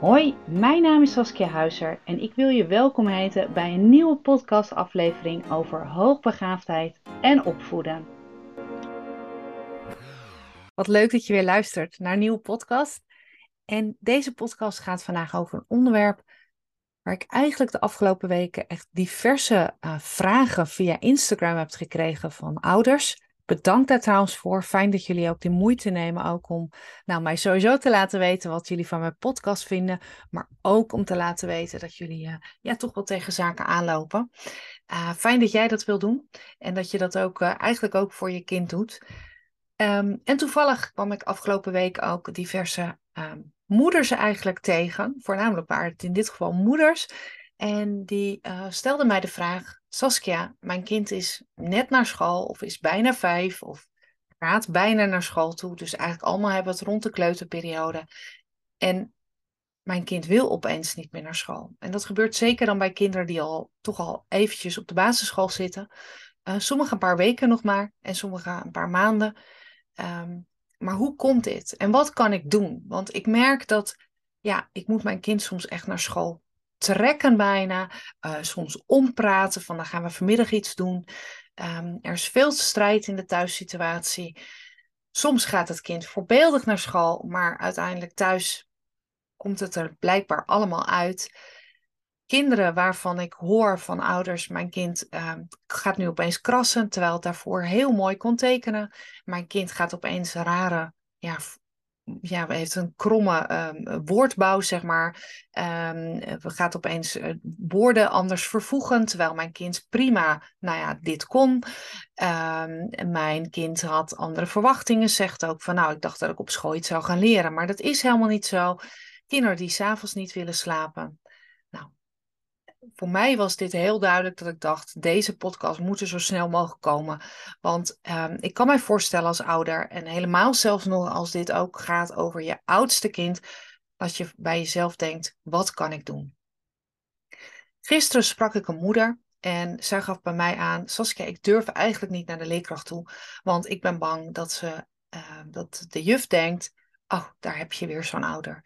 Hoi, mijn naam is Saskia Huizer en ik wil je welkom heten bij een nieuwe podcastaflevering over hoogbegaafdheid en opvoeden. Wat leuk dat je weer luistert naar een nieuwe podcast. En deze podcast gaat vandaag over een onderwerp waar ik eigenlijk de afgelopen weken echt diverse uh, vragen via Instagram heb gekregen van ouders. Bedankt daar trouwens voor. Fijn dat jullie ook de moeite nemen ook om nou, mij sowieso te laten weten wat jullie van mijn podcast vinden. Maar ook om te laten weten dat jullie uh, ja, toch wel tegen zaken aanlopen. Uh, fijn dat jij dat wil doen. En dat je dat ook uh, eigenlijk ook voor je kind doet. Um, en toevallig kwam ik afgelopen week ook diverse um, moeders eigenlijk tegen. Voornamelijk waren het in dit geval moeders. En die uh, stelde mij de vraag: Saskia, mijn kind is net naar school, of is bijna vijf, of gaat bijna naar school toe. Dus eigenlijk allemaal hebben we het rond de kleuterperiode. En mijn kind wil opeens niet meer naar school. En dat gebeurt zeker dan bij kinderen die al toch al eventjes op de basisschool zitten. Uh, sommige een paar weken nog maar, en sommige een paar maanden. Um, maar hoe komt dit? En wat kan ik doen? Want ik merk dat, ja, ik moet mijn kind soms echt naar school trekken bijna. Uh, soms ompraten van dan gaan we vanmiddag iets doen. Um, er is veel strijd in de thuissituatie. Soms gaat het kind voorbeeldig naar school, maar uiteindelijk thuis komt het er blijkbaar allemaal uit. Kinderen waarvan ik hoor van ouders, mijn kind uh, gaat nu opeens krassen, terwijl het daarvoor heel mooi kon tekenen. Mijn kind gaat opeens rare ja, ja, heeft een kromme um, woordbouw, zeg maar. Um, we gaat opeens uh, woorden anders vervoegen, terwijl mijn kind prima, nou ja, dit kon. Um, mijn kind had andere verwachtingen, zegt ook van, nou, ik dacht dat ik op school iets zou gaan leren, maar dat is helemaal niet zo. Kinderen die s'avonds niet willen slapen, voor mij was dit heel duidelijk dat ik dacht, deze podcast moet er zo snel mogelijk komen. Want um, ik kan mij voorstellen als ouder, en helemaal zelfs nog als dit ook gaat over je oudste kind, dat je bij jezelf denkt, wat kan ik doen? Gisteren sprak ik een moeder en zij gaf bij mij aan, Saskia, ik durf eigenlijk niet naar de leerkracht toe, want ik ben bang dat, ze, uh, dat de juf denkt, oh, daar heb je weer zo'n ouder.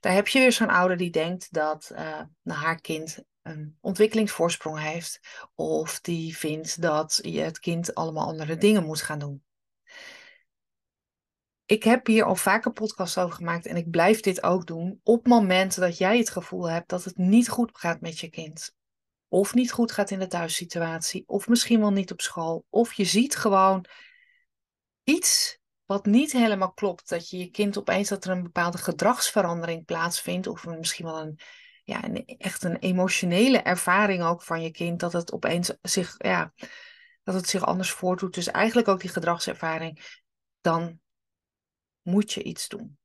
Daar heb je weer zo'n ouder die denkt dat uh, haar kind een ontwikkelingsvoorsprong heeft, of die vindt dat je het kind allemaal andere dingen moet gaan doen. Ik heb hier al vaker podcasts over gemaakt en ik blijf dit ook doen op momenten dat jij het gevoel hebt dat het niet goed gaat met je kind. Of niet goed gaat in de thuissituatie, of misschien wel niet op school. Of je ziet gewoon iets wat niet helemaal klopt. Dat je je kind opeens dat er een bepaalde gedragsverandering plaatsvindt, of misschien wel een ja, een, echt een emotionele ervaring ook van je kind. Dat het opeens zich, ja, dat het zich anders voordoet. Dus eigenlijk ook die gedragservaring. Dan moet je iets doen.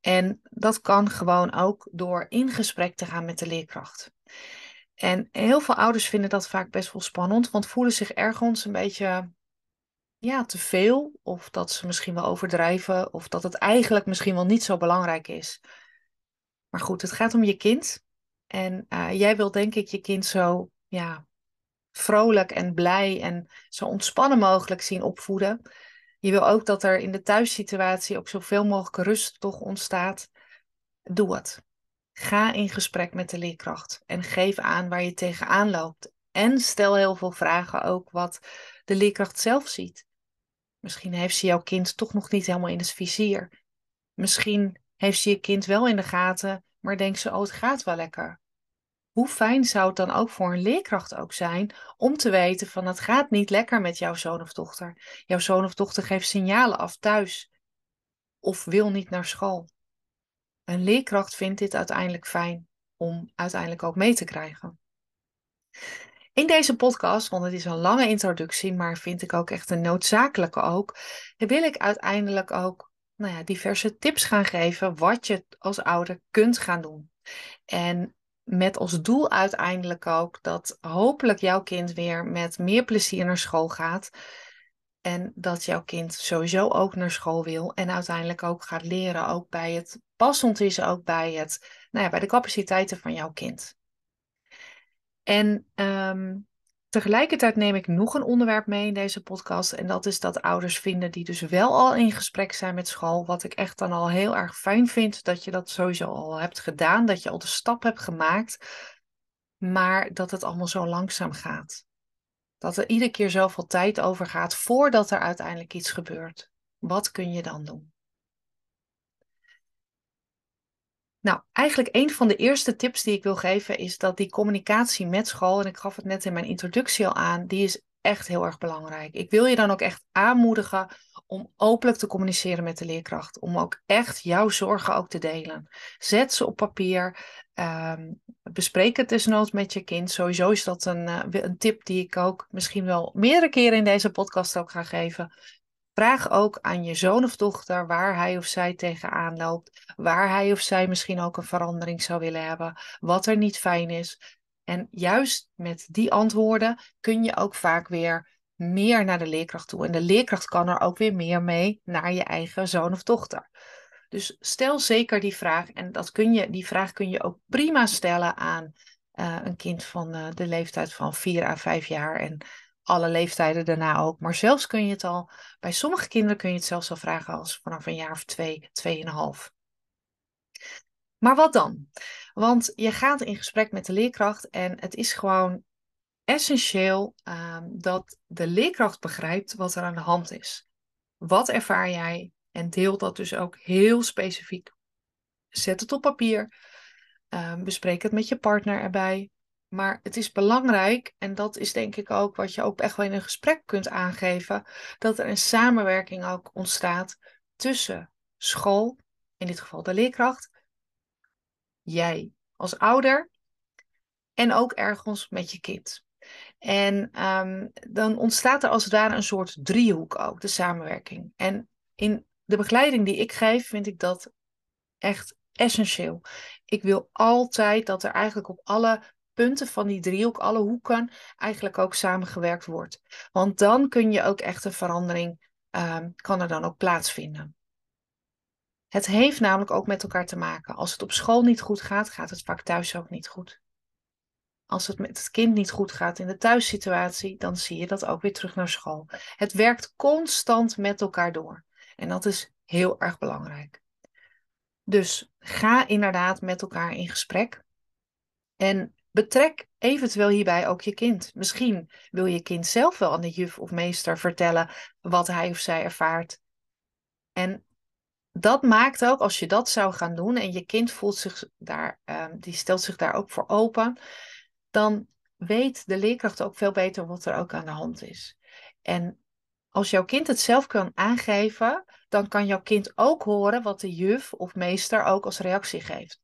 En dat kan gewoon ook door in gesprek te gaan met de leerkracht. En heel veel ouders vinden dat vaak best wel spannend, want voelen zich ergens een beetje ja, te veel. Of dat ze misschien wel overdrijven, of dat het eigenlijk misschien wel niet zo belangrijk is. Maar goed, het gaat om je kind. En uh, jij wil denk ik je kind zo ja, vrolijk en blij en zo ontspannen mogelijk zien opvoeden. Je wil ook dat er in de thuissituatie ook zoveel mogelijk rust toch ontstaat. Doe het. Ga in gesprek met de leerkracht en geef aan waar je tegenaan loopt. En stel heel veel vragen ook wat de leerkracht zelf ziet. Misschien heeft ze jouw kind toch nog niet helemaal in het vizier. Misschien heeft ze je kind wel in de gaten, maar denkt ze, oh het gaat wel lekker. Hoe fijn zou het dan ook voor een leerkracht ook zijn om te weten van het gaat niet lekker met jouw zoon of dochter. Jouw zoon of dochter geeft signalen af thuis of wil niet naar school. Een leerkracht vindt dit uiteindelijk fijn om uiteindelijk ook mee te krijgen. In deze podcast, want het is een lange introductie, maar vind ik ook echt een noodzakelijke ook, wil ik uiteindelijk ook nou ja, diverse tips gaan geven wat je als ouder kunt gaan doen. En met als doel uiteindelijk ook dat hopelijk jouw kind weer met meer plezier naar school gaat. En dat jouw kind sowieso ook naar school wil en uiteindelijk ook gaat leren, ook bij het passend is, ook bij, het, nou ja, bij de capaciteiten van jouw kind. En um, Tegelijkertijd neem ik nog een onderwerp mee in deze podcast. En dat is dat ouders vinden die dus wel al in gesprek zijn met school. Wat ik echt dan al heel erg fijn vind. Dat je dat sowieso al hebt gedaan. Dat je al de stap hebt gemaakt. Maar dat het allemaal zo langzaam gaat. Dat er iedere keer zoveel tijd over gaat voordat er uiteindelijk iets gebeurt. Wat kun je dan doen? Nou, eigenlijk een van de eerste tips die ik wil geven is dat die communicatie met school, en ik gaf het net in mijn introductie al aan, die is echt heel erg belangrijk. Ik wil je dan ook echt aanmoedigen om openlijk te communiceren met de leerkracht. Om ook echt jouw zorgen ook te delen. Zet ze op papier. Um, bespreek het desnoods met je kind. Sowieso is dat een, uh, een tip die ik ook misschien wel meerdere keren in deze podcast ook ga geven. Vraag ook aan je zoon of dochter waar hij of zij tegenaan loopt, waar hij of zij misschien ook een verandering zou willen hebben, wat er niet fijn is. En juist met die antwoorden kun je ook vaak weer meer naar de leerkracht toe. En de leerkracht kan er ook weer meer mee naar je eigen zoon of dochter. Dus stel zeker die vraag. En dat kun je, die vraag kun je ook prima stellen aan uh, een kind van uh, de leeftijd van 4 à 5 jaar. En alle leeftijden daarna ook. Maar zelfs kun je het al, bij sommige kinderen kun je het zelfs al vragen als vanaf een jaar of twee, tweeënhalf. Maar wat dan? Want je gaat in gesprek met de leerkracht en het is gewoon essentieel um, dat de leerkracht begrijpt wat er aan de hand is. Wat ervaar jij? En deel dat dus ook heel specifiek. Zet het op papier. Um, bespreek het met je partner erbij. Maar het is belangrijk, en dat is denk ik ook wat je ook echt wel in een gesprek kunt aangeven, dat er een samenwerking ook ontstaat tussen school, in dit geval de leerkracht, jij als ouder en ook ergens met je kind. En um, dan ontstaat er als het ware een soort driehoek ook, de samenwerking. En in de begeleiding die ik geef, vind ik dat echt essentieel. Ik wil altijd dat er eigenlijk op alle punten van die driehoek, alle hoeken, eigenlijk ook samengewerkt wordt. Want dan kun je ook echt een verandering, um, kan er dan ook plaatsvinden. Het heeft namelijk ook met elkaar te maken. Als het op school niet goed gaat, gaat het vaak thuis ook niet goed. Als het met het kind niet goed gaat in de thuissituatie, dan zie je dat ook weer terug naar school. Het werkt constant met elkaar door. En dat is heel erg belangrijk. Dus ga inderdaad met elkaar in gesprek. En Betrek eventueel hierbij ook je kind. Misschien wil je kind zelf wel aan de juf of meester vertellen wat hij of zij ervaart. En dat maakt ook, als je dat zou gaan doen en je kind voelt zich daar, um, die stelt zich daar ook voor open, dan weet de leerkracht ook veel beter wat er ook aan de hand is. En als jouw kind het zelf kan aangeven, dan kan jouw kind ook horen wat de juf of meester ook als reactie geeft.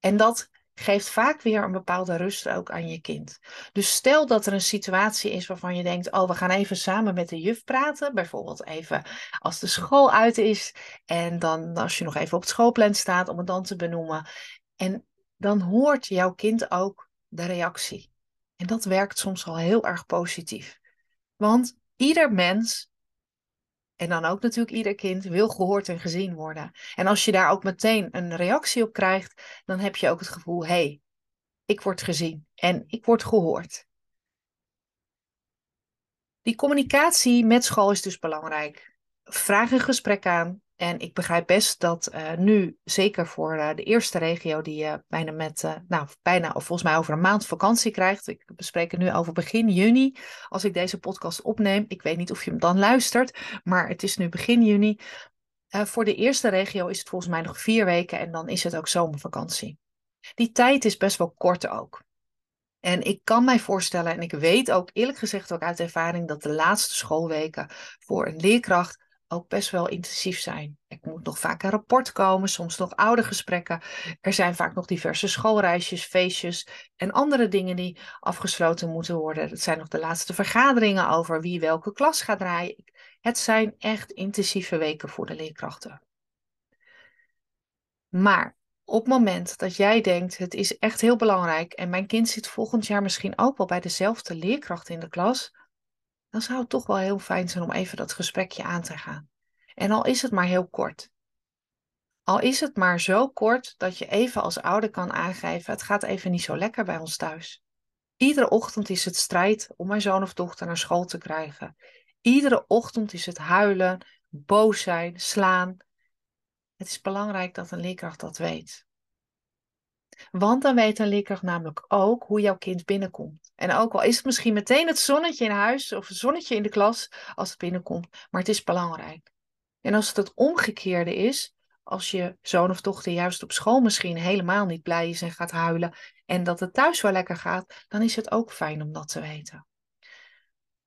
En dat geeft vaak weer een bepaalde rust ook aan je kind. Dus stel dat er een situatie is waarvan je denkt: Oh, we gaan even samen met de juf praten. Bijvoorbeeld even als de school uit is. En dan als je nog even op het schoolplan staat, om het dan te benoemen. En dan hoort jouw kind ook de reactie. En dat werkt soms al heel erg positief. Want ieder mens en dan ook natuurlijk ieder kind wil gehoord en gezien worden. En als je daar ook meteen een reactie op krijgt, dan heb je ook het gevoel: hé, hey, ik word gezien en ik word gehoord. Die communicatie met school is dus belangrijk. Vraag een gesprek aan. En ik begrijp best dat uh, nu, zeker voor uh, de eerste regio, die uh, bijna met, nou, bijna of volgens mij over een maand vakantie krijgt. Ik bespreek het nu over begin juni, als ik deze podcast opneem. Ik weet niet of je hem dan luistert, maar het is nu begin juni. voor de eerste regio is het volgens mij nog vier weken en dan is het ook zomervakantie. Die tijd is best wel kort ook. En ik kan mij voorstellen, en ik weet ook eerlijk gezegd ook uit ervaring, dat de laatste schoolweken voor een leerkracht ook best wel intensief zijn. Er moet nog vaak een rapport komen, soms nog oude gesprekken. Er zijn vaak nog diverse schoolreisjes, feestjes en andere dingen die afgesloten moeten worden. Het zijn nog de laatste vergaderingen over wie welke klas gaat draaien. Het zijn echt intensieve weken voor de leerkrachten. Maar op het moment dat jij denkt, het is echt heel belangrijk en mijn kind zit volgend jaar misschien ook wel bij dezelfde leerkracht in de klas, dan zou het toch wel heel fijn zijn om even dat gesprekje aan te gaan. En al is het maar heel kort. Al is het maar zo kort dat je even als ouder kan aangeven: het gaat even niet zo lekker bij ons thuis. Iedere ochtend is het strijd om mijn zoon of dochter naar school te krijgen. Iedere ochtend is het huilen, boos zijn, slaan. Het is belangrijk dat een leerkracht dat weet. Want dan weet een leerkracht namelijk ook hoe jouw kind binnenkomt. En ook al is het misschien meteen het zonnetje in huis of het zonnetje in de klas als het binnenkomt, maar het is belangrijk. En als het het omgekeerde is, als je zoon of dochter juist op school misschien helemaal niet blij is en gaat huilen en dat het thuis wel lekker gaat, dan is het ook fijn om dat te weten.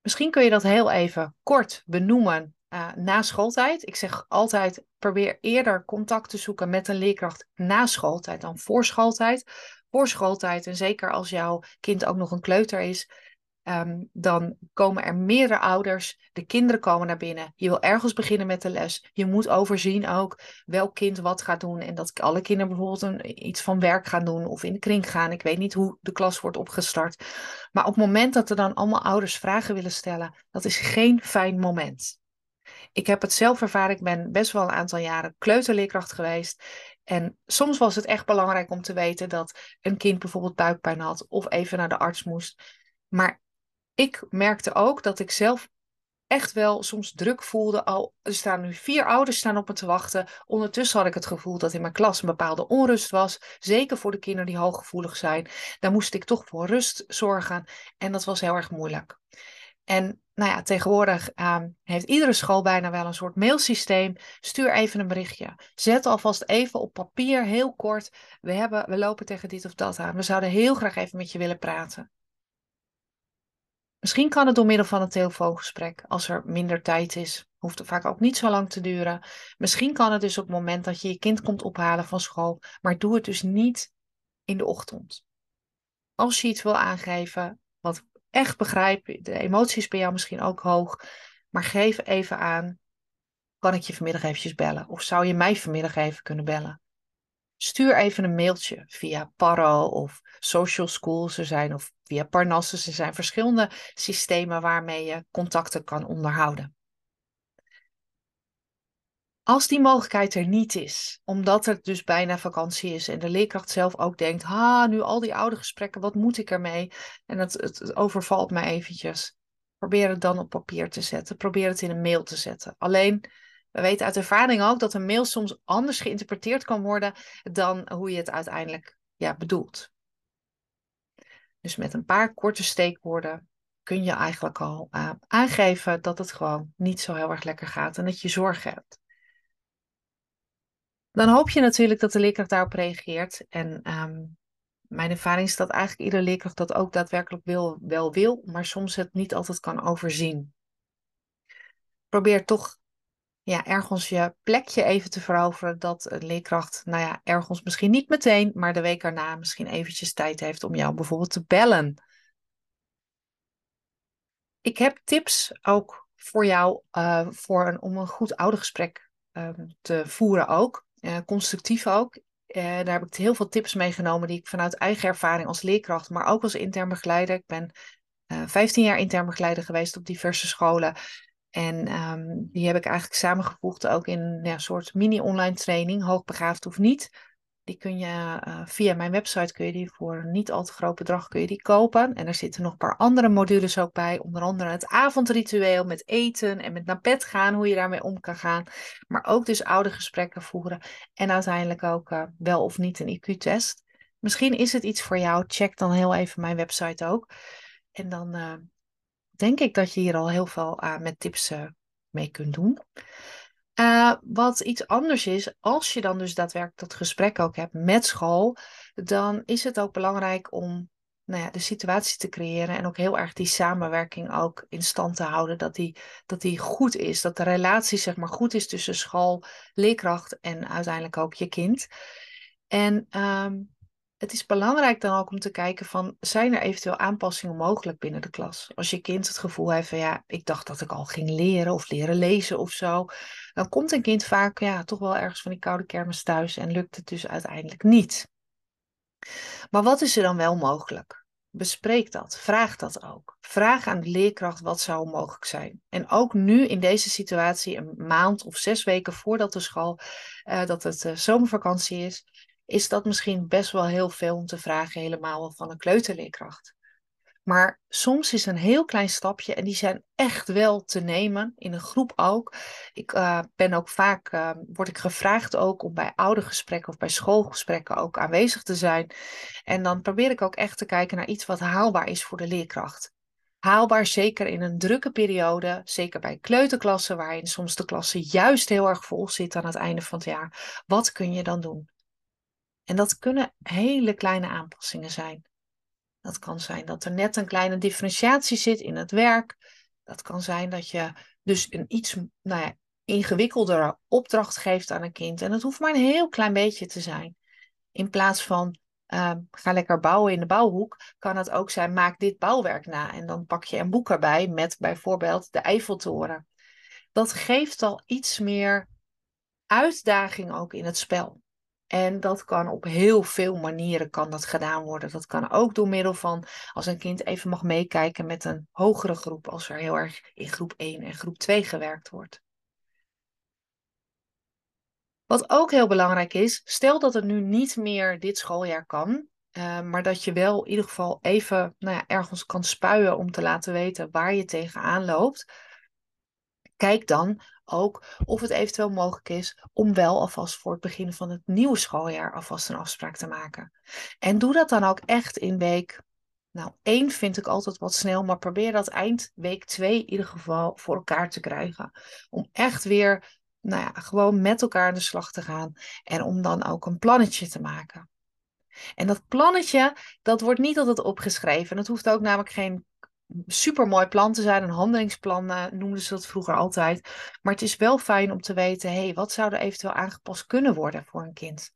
Misschien kun je dat heel even kort benoemen uh, na schooltijd. Ik zeg altijd, probeer eerder contact te zoeken met een leerkracht na schooltijd dan voor schooltijd. Voor schooltijd, en zeker als jouw kind ook nog een kleuter is, um, dan komen er meerdere ouders. De kinderen komen naar binnen. Je wil ergens beginnen met de les. Je moet overzien ook welk kind wat gaat doen. En dat alle kinderen bijvoorbeeld een, iets van werk gaan doen of in de kring gaan. Ik weet niet hoe de klas wordt opgestart. Maar op het moment dat er dan allemaal ouders vragen willen stellen, dat is geen fijn moment. Ik heb het zelf ervaren. Ik ben best wel een aantal jaren kleuterleerkracht geweest. En soms was het echt belangrijk om te weten dat een kind bijvoorbeeld buikpijn had of even naar de arts moest. Maar ik merkte ook dat ik zelf echt wel soms druk voelde. Al er staan nu vier ouders staan op me te wachten. Ondertussen had ik het gevoel dat in mijn klas een bepaalde onrust was. Zeker voor de kinderen die hooggevoelig zijn. Daar moest ik toch voor rust zorgen. En dat was heel erg moeilijk. En nou ja, tegenwoordig uh, heeft iedere school bijna wel een soort mailsysteem. Stuur even een berichtje. Zet alvast even op papier, heel kort. We, hebben, we lopen tegen dit of dat aan. We zouden heel graag even met je willen praten. Misschien kan het door middel van een telefoongesprek, als er minder tijd is. Hoeft het vaak ook niet zo lang te duren. Misschien kan het dus op het moment dat je je kind komt ophalen van school, maar doe het dus niet in de ochtend. Als je iets wil aangeven, wat echt begrijp, de emoties bij jou misschien ook hoog, maar geef even aan, kan ik je vanmiddag eventjes bellen? Of zou je mij vanmiddag even kunnen bellen? Stuur even een mailtje via Paro of Social Schools er zijn of via Parnassus. Er zijn verschillende systemen waarmee je contacten kan onderhouden. Als die mogelijkheid er niet is, omdat het dus bijna vakantie is en de leerkracht zelf ook denkt, ha, nu al die oude gesprekken, wat moet ik ermee? En het, het, overvalt me eventjes. Probeer het dan op papier te zetten. Probeer het in een mail te zetten. Alleen, we weten uit ervaring ook dat een mail soms anders geïnterpreteerd kan worden dan hoe je het uiteindelijk ja, bedoelt. Dus met een paar korte steekwoorden kun je eigenlijk al uh, aangeven dat het gewoon niet zo heel erg lekker gaat en dat je zorgen hebt. Dan hoop je natuurlijk dat de leerkracht daarop reageert. En um, mijn ervaring is dat eigenlijk iedere leerkracht dat ook daadwerkelijk wil, wel wil, maar soms het niet altijd kan overzien. Probeer toch ja, ergens je plekje even te veroveren dat een leerkracht, nou ja, ergens misschien niet meteen, maar de week erna misschien eventjes tijd heeft om jou bijvoorbeeld te bellen. Ik heb tips ook voor jou uh, voor een, om een goed oudergesprek uh, te voeren ook, constructief ook. Uh, daar heb ik heel veel tips meegenomen die ik vanuit eigen ervaring als leerkracht, maar ook als intern begeleider. Ik ben 15 jaar intern begeleider geweest op diverse scholen. En um, die heb ik eigenlijk samengevoegd ook in een soort mini-online training, hoogbegaafd of niet. Die kun je uh, via mijn website kun je die voor een niet al te groot bedrag kun je die kopen. En er zitten nog een paar andere modules ook bij. Onder andere het avondritueel met eten en met naar bed gaan, hoe je daarmee om kan gaan. Maar ook dus oude gesprekken voeren. En uiteindelijk ook uh, wel of niet een IQ-test. Misschien is het iets voor jou. Check dan heel even mijn website ook. En dan uh, denk ik dat je hier al heel veel met tips mee kunt doen. Uh, wat iets anders is, als je dan dus daadwerkelijk dat gesprek ook hebt met school, dan is het ook belangrijk om nou ja, de situatie te creëren en ook heel erg die samenwerking ook in stand te houden, dat die, dat die goed is, dat de relatie zeg maar goed is tussen school, leerkracht en uiteindelijk ook je kind. En um, het is belangrijk dan ook om te kijken van, zijn er eventueel aanpassingen mogelijk binnen de klas? Als je kind het gevoel heeft van, ja, ik dacht dat ik al ging leren of leren lezen of zo, dan komt een kind vaak, ja, toch wel ergens van die koude kermis thuis en lukt het dus uiteindelijk niet. Maar wat is er dan wel mogelijk? Bespreek dat, vraag dat ook. Vraag aan de leerkracht wat zou mogelijk zijn. En ook nu in deze situatie, een maand of zes weken voordat de school, uh, dat het uh, zomervakantie is, is dat misschien best wel heel veel om te vragen, helemaal van een kleuterleerkracht. Maar soms is een heel klein stapje en die zijn echt wel te nemen, in een groep ook. Ik uh, ben ook vaak, uh, word ik gevraagd ook om bij oudergesprekken of bij schoolgesprekken ook aanwezig te zijn. En dan probeer ik ook echt te kijken naar iets wat haalbaar is voor de leerkracht. Haalbaar zeker in een drukke periode, zeker bij kleuterklassen, waarin soms de klasse juist heel erg vol zit aan het einde van het jaar. Wat kun je dan doen? En dat kunnen hele kleine aanpassingen zijn. Dat kan zijn dat er net een kleine differentiatie zit in het werk. Dat kan zijn dat je dus een iets nou ja, ingewikkeldere opdracht geeft aan een kind. En het hoeft maar een heel klein beetje te zijn. In plaats van uh, ga lekker bouwen in de bouwhoek, kan het ook zijn maak dit bouwwerk na. En dan pak je een boek erbij met bijvoorbeeld de Eiffeltoren. Dat geeft al iets meer uitdaging ook in het spel. En dat kan op heel veel manieren kan dat gedaan worden. Dat kan ook door middel van als een kind even mag meekijken met een hogere groep, als er heel erg in groep 1 en groep 2 gewerkt wordt. Wat ook heel belangrijk is, stel dat het nu niet meer dit schooljaar kan, uh, maar dat je wel in ieder geval even nou ja, ergens kan spuien om te laten weten waar je tegenaan loopt. Kijk dan ook of het eventueel mogelijk is om wel alvast voor het begin van het nieuwe schooljaar alvast een afspraak te maken. En doe dat dan ook echt in week. Nou, één vind ik altijd wat snel, maar probeer dat eind week twee in ieder geval voor elkaar te krijgen. Om echt weer, nou ja, gewoon met elkaar aan de slag te gaan. En om dan ook een plannetje te maken. En dat plannetje, dat wordt niet altijd opgeschreven. Het hoeft ook namelijk geen supermooi plan te zijn. Een handelingsplan noemden ze dat vroeger altijd. Maar het is wel fijn om te weten, hey, wat zou er eventueel aangepast kunnen worden voor een kind?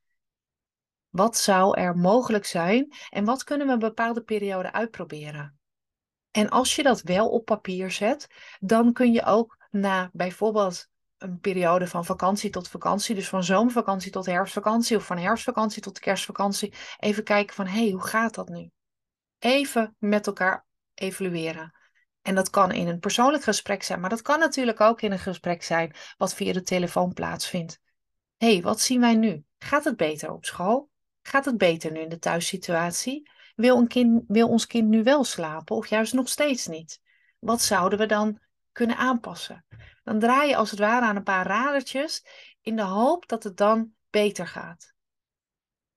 Wat zou er mogelijk zijn en wat kunnen we een bepaalde periode uitproberen? En als je dat wel op papier zet, dan kun je ook na bijvoorbeeld een periode van vakantie tot vakantie, dus van zomervakantie tot herfstvakantie of van herfstvakantie tot kerstvakantie, even kijken van hé, hey, hoe gaat dat nu? Even met elkaar evalueren. En dat kan in een persoonlijk gesprek zijn, maar dat kan natuurlijk ook in een gesprek zijn wat via de telefoon plaatsvindt. Hé, hey, wat zien wij nu? Gaat het beter op school? Gaat het beter nu in de thuissituatie? Wil, een kind, wil ons kind nu wel slapen of juist nog steeds niet? Wat zouden we dan kunnen aanpassen? Dan draai je als het ware aan een paar radertjes in de hoop dat het dan beter gaat.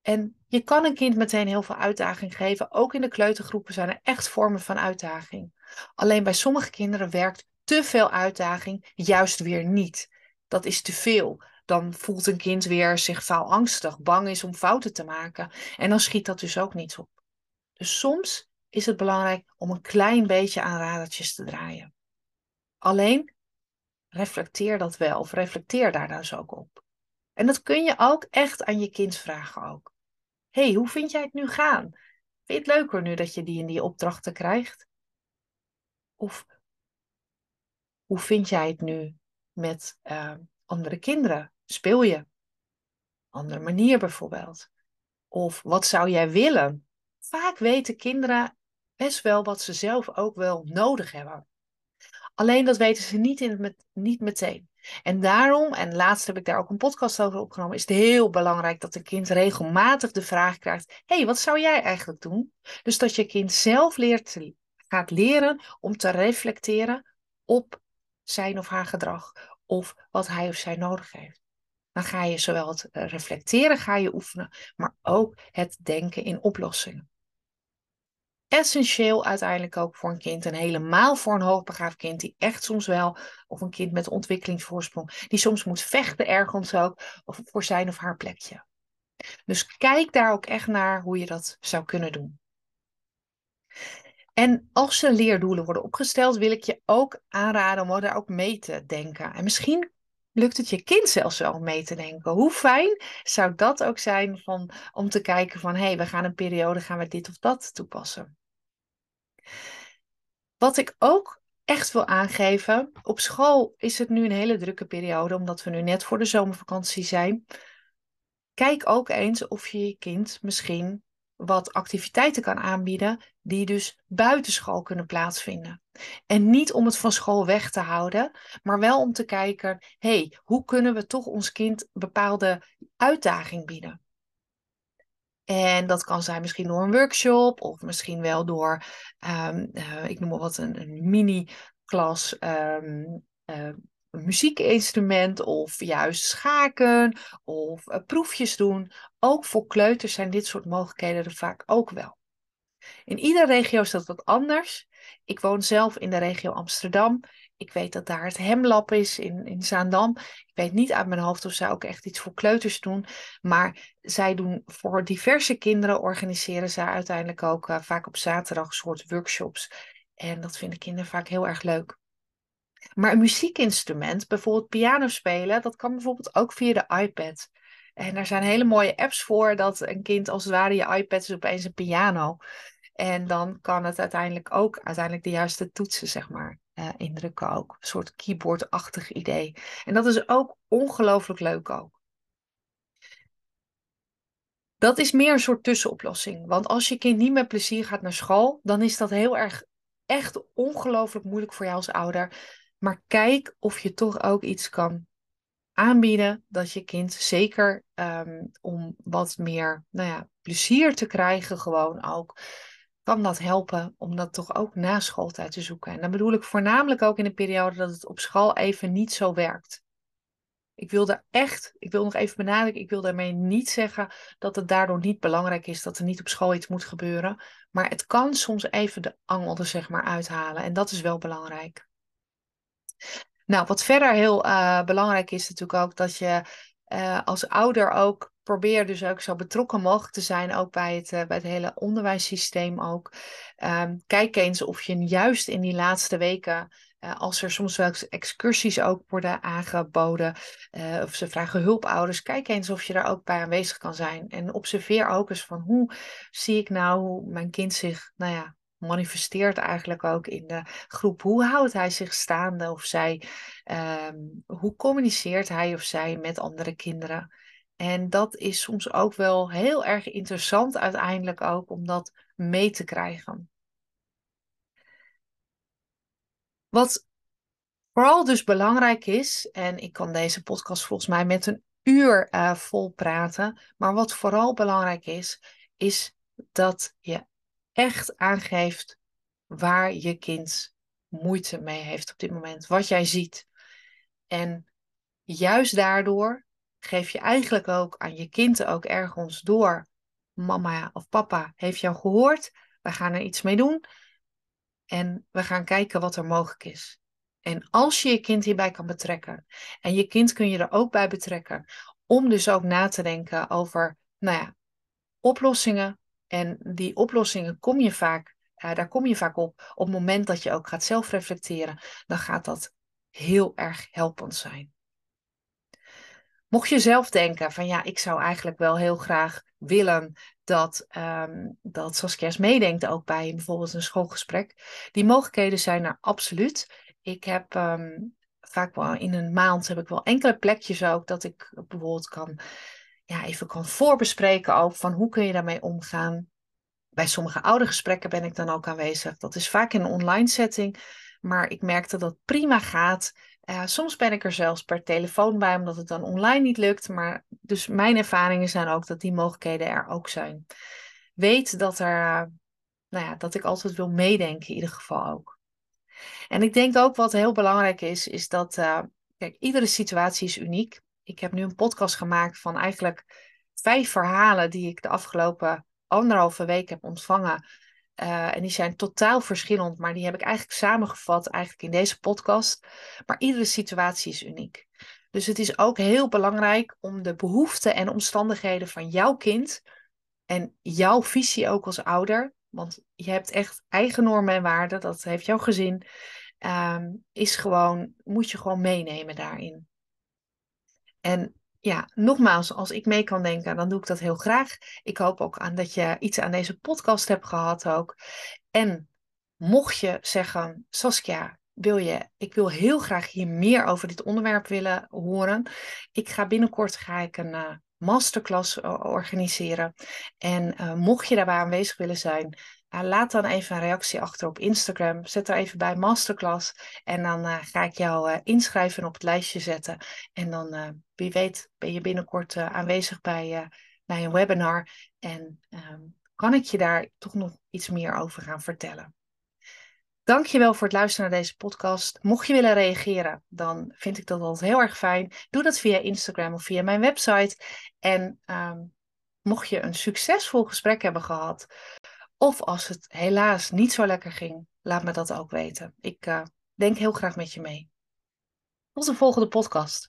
En je kan een kind meteen heel veel uitdaging geven. Ook in de kleutergroepen zijn er echt vormen van uitdaging. Alleen bij sommige kinderen werkt te veel uitdaging juist weer niet. Dat is te veel. Dan voelt een kind weer zich faalangstig, bang is om fouten te maken. En dan schiet dat dus ook niet op. Dus soms is het belangrijk om een klein beetje aan radertjes te draaien. Alleen reflecteer dat wel, of reflecteer daar dus ook op. En dat kun je ook echt aan je kind vragen ook hey, hoe vind jij het nu gaan? Vind je het leuker nu dat je die en die opdrachten krijgt? Of hoe vind jij het nu met uh, andere kinderen? Speel je? Andere manier bijvoorbeeld. Of wat zou jij willen? Vaak weten kinderen best wel wat ze zelf ook wel nodig hebben. Alleen dat weten ze niet, in het met, niet meteen. En daarom, en laatst heb ik daar ook een podcast over opgenomen, is het heel belangrijk dat een kind regelmatig de vraag krijgt: hey, wat zou jij eigenlijk doen? Dus dat je kind zelf leert, gaat leren om te reflecteren op zijn of haar gedrag of wat hij of zij nodig heeft. Dan ga je zowel het reflecteren ga je oefenen, maar ook het denken in oplossingen essentieel uiteindelijk ook voor een kind. En helemaal voor een hoogbegaafd kind die echt soms wel, of een kind met ontwikkelingsvoorsprong, die soms moet vechten ergens ook of voor zijn of haar plekje. Dus kijk daar ook echt naar hoe je dat zou kunnen doen. En als er leerdoelen worden opgesteld, wil ik je ook aanraden om daar ook mee te denken. En misschien lukt het je kind zelfs wel mee te denken. Hoe fijn zou dat ook zijn van, om te kijken van hé, hey, we gaan een periode, gaan we dit of dat toepassen. Wat ik ook echt wil aangeven, op school is het nu een hele drukke periode, omdat we nu net voor de zomervakantie zijn. Kijk ook eens of je je kind misschien wat activiteiten kan aanbieden die dus buitenschool kunnen plaatsvinden. En niet om het van school weg te houden, maar wel om te kijken, hey, hoe kunnen we toch ons kind bepaalde uitdaging bieden? En dat kan zijn misschien door een workshop of misschien wel door, ehm, eh, ik noem maar wat, een, een mini-klas um, uh, muziekinstrument of juist schaken of uh, proefjes doen. Ook voor kleuters zijn dit soort mogelijkheden er vaak ook wel. In iedere regio is dat wat anders. Ik woon zelf in de regio Amsterdam. Ik weet dat daar het Hemlab is in, in Zaandam. Ik weet niet uit mijn hoofd of zij ook echt iets voor kleuters doen. Maar zij doen voor diverse kinderen, organiseren zij uiteindelijk ook uh, vaak op zaterdag soort workshops. En dat vinden kinderen vaak heel erg leuk. Maar een muziekinstrument, bijvoorbeeld piano spelen, dat kan bijvoorbeeld ook via de iPad. En er zijn hele mooie apps voor dat een kind als het ware je iPad is opeens een piano. En dan kan het uiteindelijk ook uiteindelijk de juiste toetsen, zeg maar, uh, indrukken ook. Een soort keyboardachtig idee. En dat is ook ongelooflijk leuk ook. Dat is meer een soort tussenoplossing. Want als je kind niet met plezier gaat naar school, dan is dat heel erg, echt ongelooflijk moeilijk voor jou als ouder. Maar kijk of je toch ook iets kan aanbieden dat je kind zeker um, om wat meer nou ja, plezier te krijgen, gewoon ook kan dat helpen om dat toch ook na schooltijd te zoeken. En dan bedoel ik voornamelijk ook in een periode dat het op school even niet zo werkt. Ik wil daar echt, ik wil nog even benadrukken, ik wil daarmee niet zeggen dat het daardoor niet belangrijk is dat er niet op school iets moet gebeuren. Maar het kan soms even de angel er zeg maar uithalen en dat is wel belangrijk. Nou, wat verder heel uh, belangrijk is natuurlijk ook dat je uh, als ouder ook probeer dus ook zo betrokken mogelijk te zijn, ook bij het, uh, bij het hele onderwijssysteem ook. Um, kijk eens of je juist in die laatste weken, uh, als er soms wel excursies ook worden aangeboden, uh, of ze vragen hulpouders, kijk eens of je daar ook bij aanwezig kan zijn. En observeer ook eens van hoe zie ik nou hoe mijn kind zich, nou ja, manifesteert eigenlijk ook in de groep. Hoe houdt hij zich staande of zij? Um, hoe communiceert hij of zij met andere kinderen? En dat is soms ook wel heel erg interessant uiteindelijk ook om dat mee te krijgen. Wat vooral dus belangrijk is, en ik kan deze podcast volgens mij met een uur uh, vol praten, maar wat vooral belangrijk is, is dat je echt aangeeft waar je kind moeite mee heeft op dit moment, wat jij ziet. En juist daardoor geef je eigenlijk ook aan je kind ook ergens door. Mama of papa heeft jou gehoord. We gaan er iets mee doen. En we gaan kijken wat er mogelijk is. En als je je kind hierbij kan betrekken. En je kind kun je er ook bij betrekken. Om dus ook na te denken over, nou ja, oplossingen. En die oplossingen kom je vaak, daar kom je vaak op op het moment dat je ook gaat zelf reflecteren. Dan gaat dat heel erg helpend zijn. Mocht je zelf denken van ja, ik zou eigenlijk wel heel graag willen dat, um, dat Saskia's meedenkt ook bij bijvoorbeeld een schoolgesprek. Die mogelijkheden zijn er absoluut. Ik heb um, vaak wel in een maand heb ik wel enkele plekjes ook dat ik bijvoorbeeld kan, ja, even kan voorbespreken ook van hoe kun je daarmee omgaan. Bij sommige oude gesprekken ben ik dan ook aanwezig. Dat is vaak in een online setting. Maar ik merkte dat het prima gaat. Soms ben ik er zelfs per telefoon bij, omdat het dan online niet lukt. Maar dus mijn ervaringen zijn ook dat die mogelijkheden er ook zijn. Weet dat, er, uh, nou ja, dat ik altijd wil meedenken, in ieder geval ook. En ik denk ook wat heel belangrijk is, is dat, uh, kijk, iedere situatie is uniek. Ik heb nu een podcast gemaakt van eigenlijk vijf verhalen die ik de afgelopen anderhalve week heb ontvangen uh, en die zijn totaal verschillend, maar die heb ik eigenlijk samengevat eigenlijk in deze podcast. Maar iedere situatie is uniek. Dus het is ook heel belangrijk om de behoeften en omstandigheden van jouw kind en jouw visie ook als ouder, want je hebt echt eigen normen en waarden, dat heeft jouw gezin, um, is gewoon, moet je gewoon meenemen daarin. En ja, nogmaals, als ik mee kan denken, dan doe ik dat heel graag. Ik hoop ook aan dat je iets aan deze podcast hebt gehad ook. En mocht je zeggen, Saskia, wil je, ik wil heel graag hier meer over dit onderwerp willen horen. Ik ga binnenkort ga ik een uh, masterclass uh, organiseren. En uh, mocht je daarbij aanwezig willen zijn, laat dan even een reactie achter op Instagram. Zet er even bij masterclass. En dan uh, ga ik jou uh, inschrijven en op het lijstje zetten. En dan, wie weet, ben je binnenkort aanwezig bij, bij een webinar en ehm, kan ik je daar toch nog iets meer over gaan vertellen. Dankjewel voor het luisteren naar deze podcast. Mocht je willen reageren, dan vind ik dat altijd heel erg fijn. Doe dat via Instagram of via mijn website. En ehm, mocht je een succesvol gesprek hebben gehad, of als het helaas niet zo lekker ging, laat me dat ook weten. Ik uh, denk heel graag met je mee. Tot de volgende podcast.